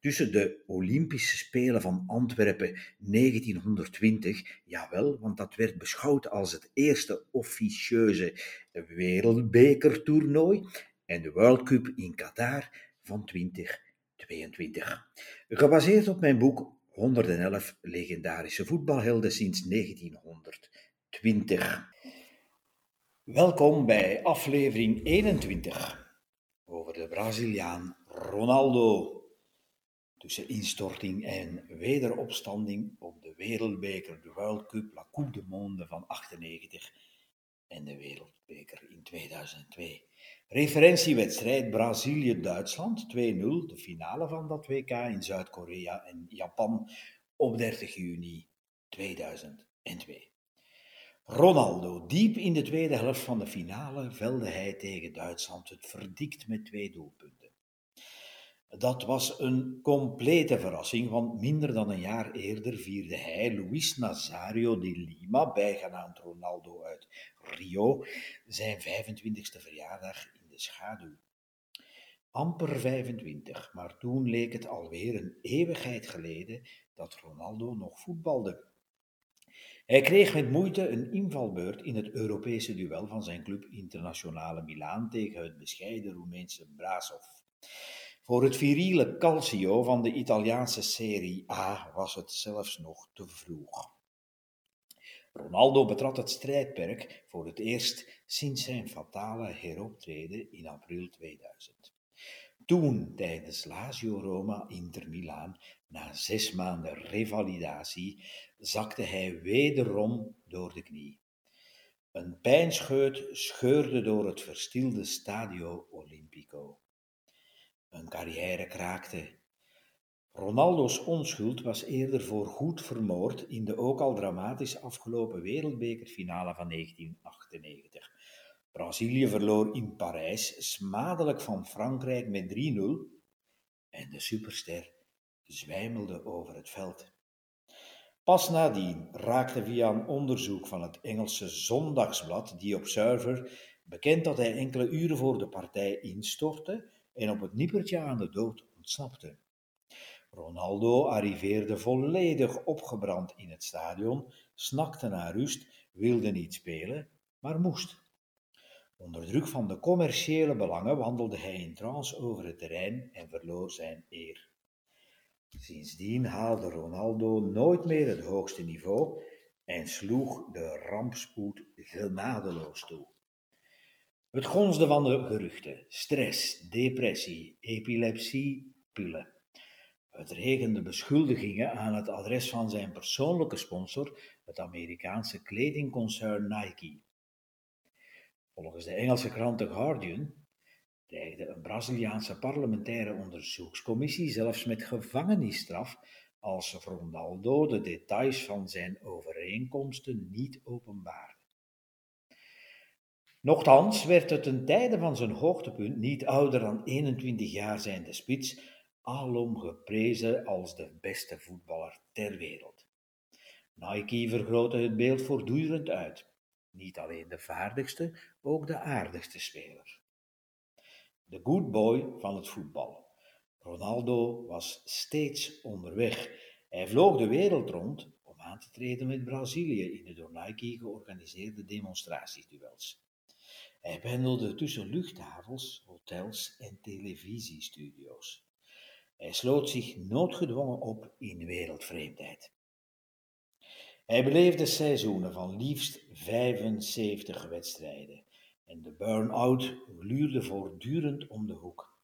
tussen de Olympische Spelen van Antwerpen 1920, jawel, want dat werd beschouwd als het eerste officieuze wereldbekertoernooi, en de World Cup in Qatar van 2022. Gebaseerd op mijn boek 111 legendarische voetbalhelden sinds 1920. Welkom bij aflevering 21 over de Braziliaan Ronaldo tussen instorting en wederopstanding op de Wereldbeker, de World Cup, La Coupe du Monde van 98 en de Wereldbeker in 2002. Referentiewedstrijd Brazilië-Duitsland 2-0, de finale van dat WK in Zuid-Korea en Japan op 30 juni 2002. Ronaldo, diep in de tweede helft van de finale, velde hij tegen Duitsland het verdikt met twee doelpunten. Dat was een complete verrassing, want minder dan een jaar eerder vierde hij Luis Nazario de Lima, bijgenaamd Ronaldo uit Rio, zijn 25e verjaardag in de schaduw. Amper 25, maar toen leek het alweer een eeuwigheid geleden dat Ronaldo nog voetbalde. Hij kreeg met moeite een invalbeurt in het Europese duel van zijn club Internationale Milaan tegen het bescheiden Roemeense Brasov. Voor het viriele Calcio van de Italiaanse Serie A was het zelfs nog te vroeg. Ronaldo betrad het strijdperk voor het eerst sinds zijn fatale heroptreden in april 2000. Toen tijdens Lazio Roma Inter Milaan, na zes maanden revalidatie, zakte hij wederom door de knie. Een pijnscheut scheurde door het verstilde Stadio Olimpico. Een carrière kraakte. Ronaldo's onschuld was eerder voorgoed vermoord in de ook al dramatisch afgelopen wereldbekerfinale van 1998. Brazilië verloor in Parijs smadelijk van Frankrijk met 3-0 en de superster zwijmelde over het veld. Pas nadien raakte via een onderzoek van het Engelse Zondagsblad The Observer bekend dat hij enkele uren voor de partij instortte en op het nippertje aan de dood ontsnapte. Ronaldo arriveerde volledig opgebrand in het stadion, snakte naar rust, wilde niet spelen, maar moest. Onder druk van de commerciële belangen wandelde hij in trance over het terrein en verloor zijn eer. Sindsdien haalde Ronaldo nooit meer het hoogste niveau en sloeg de rampspoed genadeloos toe. Het gonsde van de geruchten, stress, depressie, epilepsie, pillen. Het regende beschuldigingen aan het adres van zijn persoonlijke sponsor, het Amerikaanse kledingconcern Nike. Volgens de Engelse krant The Guardian dreigde een Braziliaanse parlementaire onderzoekscommissie zelfs met gevangenisstraf als Ronaldo de details van zijn overeenkomsten niet openbaarde. Nochtans werd het ten tijde van zijn hoogtepunt, niet ouder dan 21 jaar zijnde spits, alom geprezen als de beste voetballer ter wereld. Nike vergrootte het beeld voortdurend uit. Niet alleen de vaardigste, ook de aardigste speler. De good boy van het voetbal. Ronaldo was steeds onderweg. Hij vloog de wereld rond om aan te treden met Brazilië in de door Nike georganiseerde demonstratieduels. Hij pendelde tussen luchthavens, hotels en televisiestudio's. Hij sloot zich noodgedwongen op in wereldvreemdheid. Hij beleefde seizoenen van liefst 75 wedstrijden en de burn-out gluurde voortdurend om de hoek.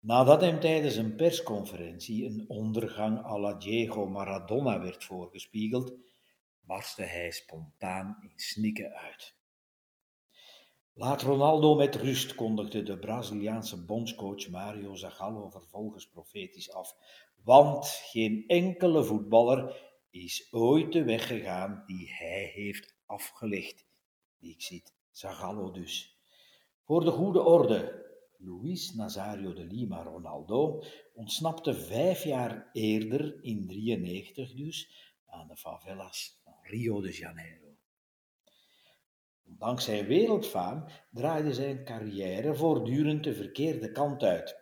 Nadat hem tijdens een persconferentie een ondergang à la Diego Maradona werd voorgespiegeld, barstte hij spontaan in snikken uit. Laat Ronaldo met rust, kondigde de Braziliaanse bondscoach Mario Zagallo vervolgens profetisch af. Want geen enkele voetballer is ooit de weg gegaan die hij heeft afgelegd. Dixit Zagallo dus. Voor de goede orde, Luis Nazario de Lima Ronaldo ontsnapte vijf jaar eerder, in 93 dus, aan de favelas van Rio de Janeiro. Ondanks zijn wereldfaam draaide zijn carrière voortdurend de verkeerde kant uit.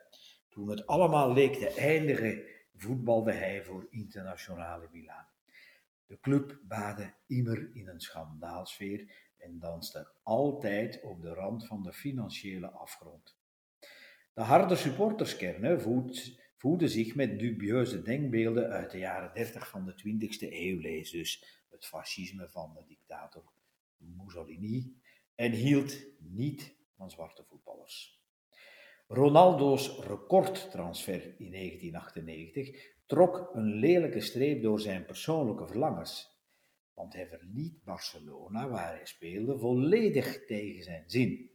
Toen het allemaal leek te eindigen, voetbalde hij voor Internationale Milaan. De club baadde immer in een schandaalsfeer en danste altijd op de rand van de financiële afgrond. De harde supporterskernen voeden zich met dubieuze denkbeelden uit de jaren 30 van de 20e eeuw, lees dus het fascisme van de dictator En hield niet van zwarte voetballers. Ronaldo's recordtransfer in 1998 trok een lelijke streep door zijn persoonlijke verlangens, want hij verliet Barcelona, waar hij speelde, volledig tegen zijn zin.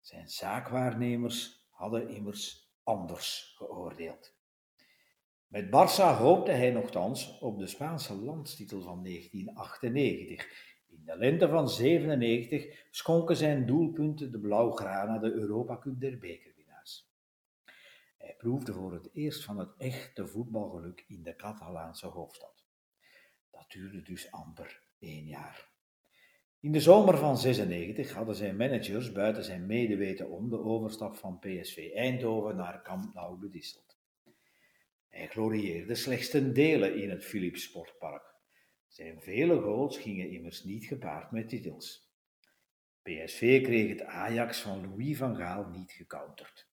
Zijn zaakwaarnemers hadden immers anders geoordeeld. Met Barça hoopte hij nogthans op de Spaanse landstitel van 1998 in de lente van 97 schonken zijn doelpunten de Blaugrana de Europa Cup der bekerwinnaars. Hij proefde voor het eerst van het echte voetbalgeluk in de Catalaanse hoofdstad. Dat duurde dus amper één jaar. In de zomer van 96 hadden zijn managers buiten zijn medeweten om de overstap van PSV Eindhoven naar Camp Nou bedisseld. Hij glorieerde slechts ten dele in het Philips Sportpark. Zijn vele goals gingen immers niet gepaard met titels. PSV kreeg het Ajax van Louis van Gaal niet gecounterd.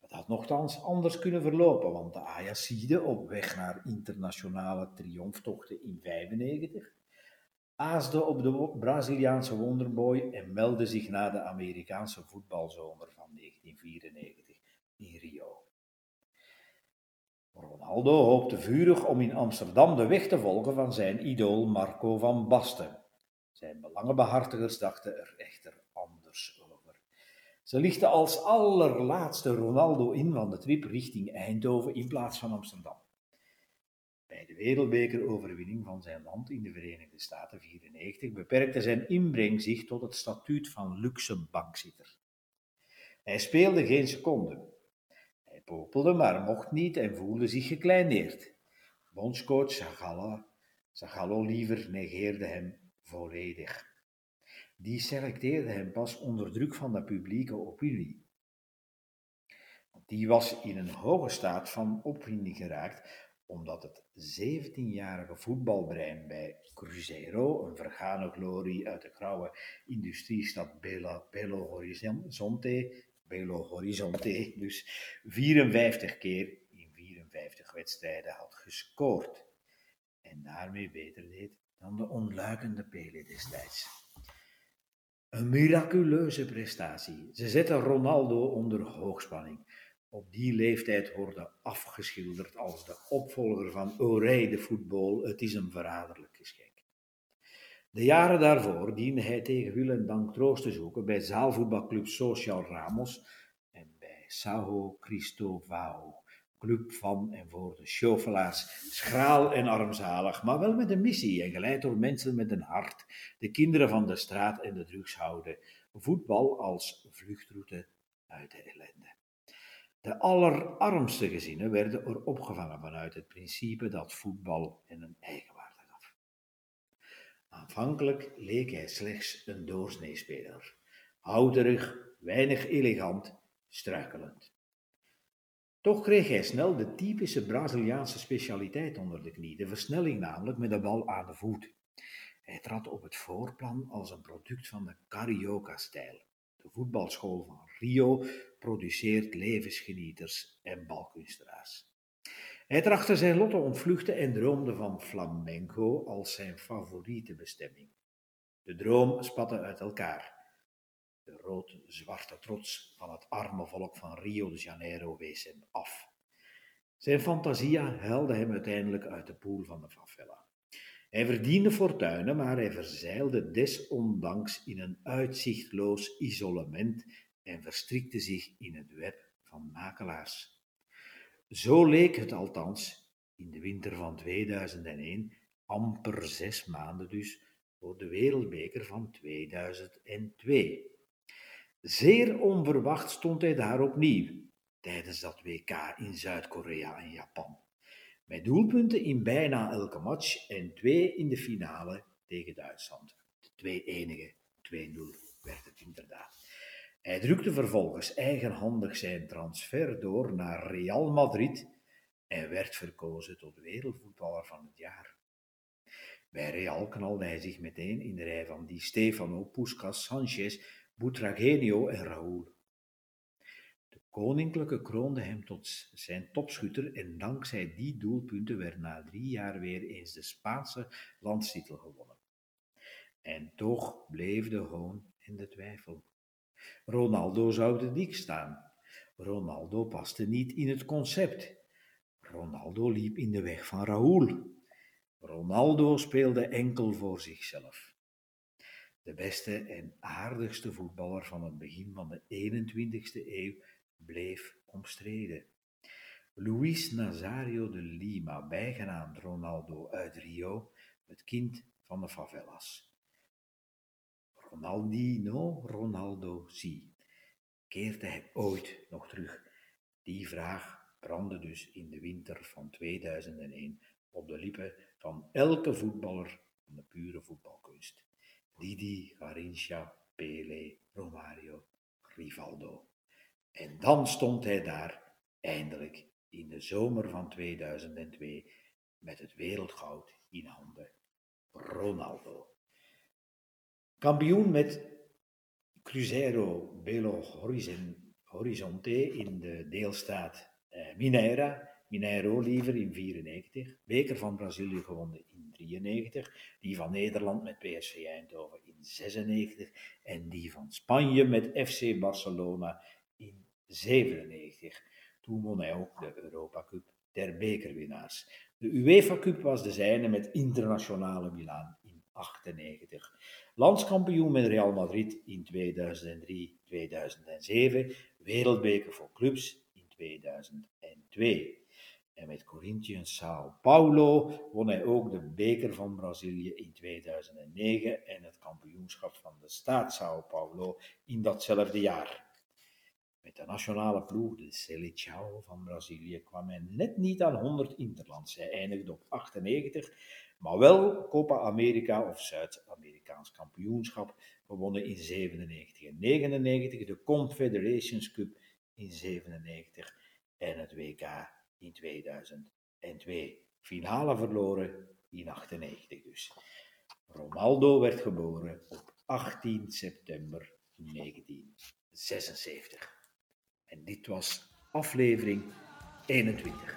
Het had nogthans anders kunnen verlopen, want de Ajaxide op weg naar internationale triomftochten in 95 aasde op de Braziliaanse wonderboy en meldde zich na de Amerikaanse voetbalzomer van 1994 in Rio. Ronaldo hoopte vurig om in Amsterdam de weg te volgen van zijn idool Marco van Basten. Zijn belangenbehartigers dachten er echter anders over. Ze lichten als allerlaatste Ronaldo in van de trip richting Eindhoven in plaats van Amsterdam. Bij de wereldbekeroverwinning van zijn land in de Verenigde Staten 94 beperkte zijn inbreng zich tot het statuut van luxe bankzitter. Hij speelde geen seconde, maar mocht niet en voelde zich gekleineerd. Bondscoach Zagallo, Zagallo liever negeerde hem volledig. Die selecteerde hem pas onder druk van de publieke opinie. Die was in een hoge staat van opwinding geraakt, omdat het 17-jarige voetbalbrein bij Cruzeiro, een vergane glorie uit de grauwe industriestad Belo, Belo Horizonte, Belo Horizonte dus 54 keer in 54 wedstrijden had gescoord. En daarmee beter deed dan de onluikende Pele destijds. Een miraculeuze prestatie. Ze zetten Ronaldo onder hoogspanning. Op die leeftijd worden afgeschilderd als de opvolger van Oré de voetbal. Het is een verraderlijk. De jaren daarvoor diende hij tegen wil en dank troost te zoeken bij zaalvoetbalclub Social Ramos en bij Sao Cristovao, club van en voor de chauffelaars, schraal en armzalig, maar wel met een missie en geleid door mensen met een hart, de kinderen van de straat en de drugshouden, voetbal als vluchtroute uit de ellende. De allerarmste gezinnen werden er opgevangen vanuit het principe dat voetbal hen een eigen Aanvankelijk leek hij slechts een doorsneespeler, houterig, weinig elegant, struikelend. Toch kreeg hij snel de typische Braziliaanse specialiteit onder de knie, de versnelling namelijk met de bal aan de voet. Hij trad op het voorplan als een product van de Carioca-stijl. De voetbalschool van Rio produceert levensgenieters en balkunstenaars. Hij trachtte zijn lot te ontvluchten en droomde van flamenco als zijn favoriete bestemming. De droom spatte uit elkaar. De rood-zwarte trots van het arme volk van Rio de Janeiro wees hem af. Zijn fantasia helde hem uiteindelijk uit de poel van de favela. Hij verdiende fortuinen, maar hij verzeilde desondanks in een uitzichtloos isolement en verstrikte zich in het web van makelaars. Zo leek het althans in de winter van 2001 amper zes maanden dus voor de Wereldbeker van 2002. Zeer onverwacht stond hij daar opnieuw tijdens dat WK in Zuid-Korea en Japan. Met doelpunten in bijna elke match en twee in de finale tegen Duitsland. De twee enige, 2-0 werd het inderdaad. Hij drukte vervolgens eigenhandig zijn transfer door naar Real Madrid en werd verkozen tot wereldvoetballer van het jaar. Bij Real knalde hij zich meteen in de rij van Di Stefano, Puskas, Sanchez, Butragenio en Raúl. De koninklijke kroonde hem tot zijn topschutter en dankzij die doelpunten werd na drie jaar weer eens de Spaanse landstitel gewonnen. En toch bleef de hoon en de twijfel. Ronaldo zou de dik staan. Ronaldo paste niet in het concept. Ronaldo liep in de weg van Raúl. Ronaldo speelde enkel voor zichzelf. De beste en aardigste voetballer van het begin van de 21ste eeuw bleef omstreden. Luis Nazario de Lima, bijgenaamd Ronaldo uit Rio, het kind van de favelas. Ronaldinho, Ronaldo, zie. Keert hij ooit nog terug? Die vraag brandde dus in de winter van 2001 op de lippen van elke voetballer van de pure voetbalkunst. Didi, Garincha, Pele, Romario, Rivaldo. En dan stond hij daar, eindelijk, in de zomer van 2002, met het wereldgoud in handen. Ronaldo. Kampioen met Cruzeiro Belo Horizonte in de deelstaat eh, Mineira, Mineiro liever in 94, beker van Brazilië gewonnen in 93, die van Nederland met PSV Eindhoven in 96 en die van Spanje met FC Barcelona in 97. Toen won hij ook de Europa Cup der bekerwinnaars. De UEFA Cup was de zijne met internationale Milaan in 98. Landskampioen met Real Madrid in 2003-2007, wereldbeker voor clubs in 2002. En met Corinthians Sao Paulo won hij ook de beker van Brazilië in 2009 en het kampioenschap van de staat Sao Paulo in datzelfde jaar. Met de nationale ploeg, de Seleção van Brazilië, kwam hij net niet aan 100 interlands. Hij eindigde op 98, maar wel Copa America of Zuid-Amerikaans kampioenschap, gewonnen in 97 en 99, de Confederations Cup in 97 en het WK in 2002. Finale verloren in 98 dus. Ronaldo werd geboren op 18 september 1976. En dit was aflevering 21.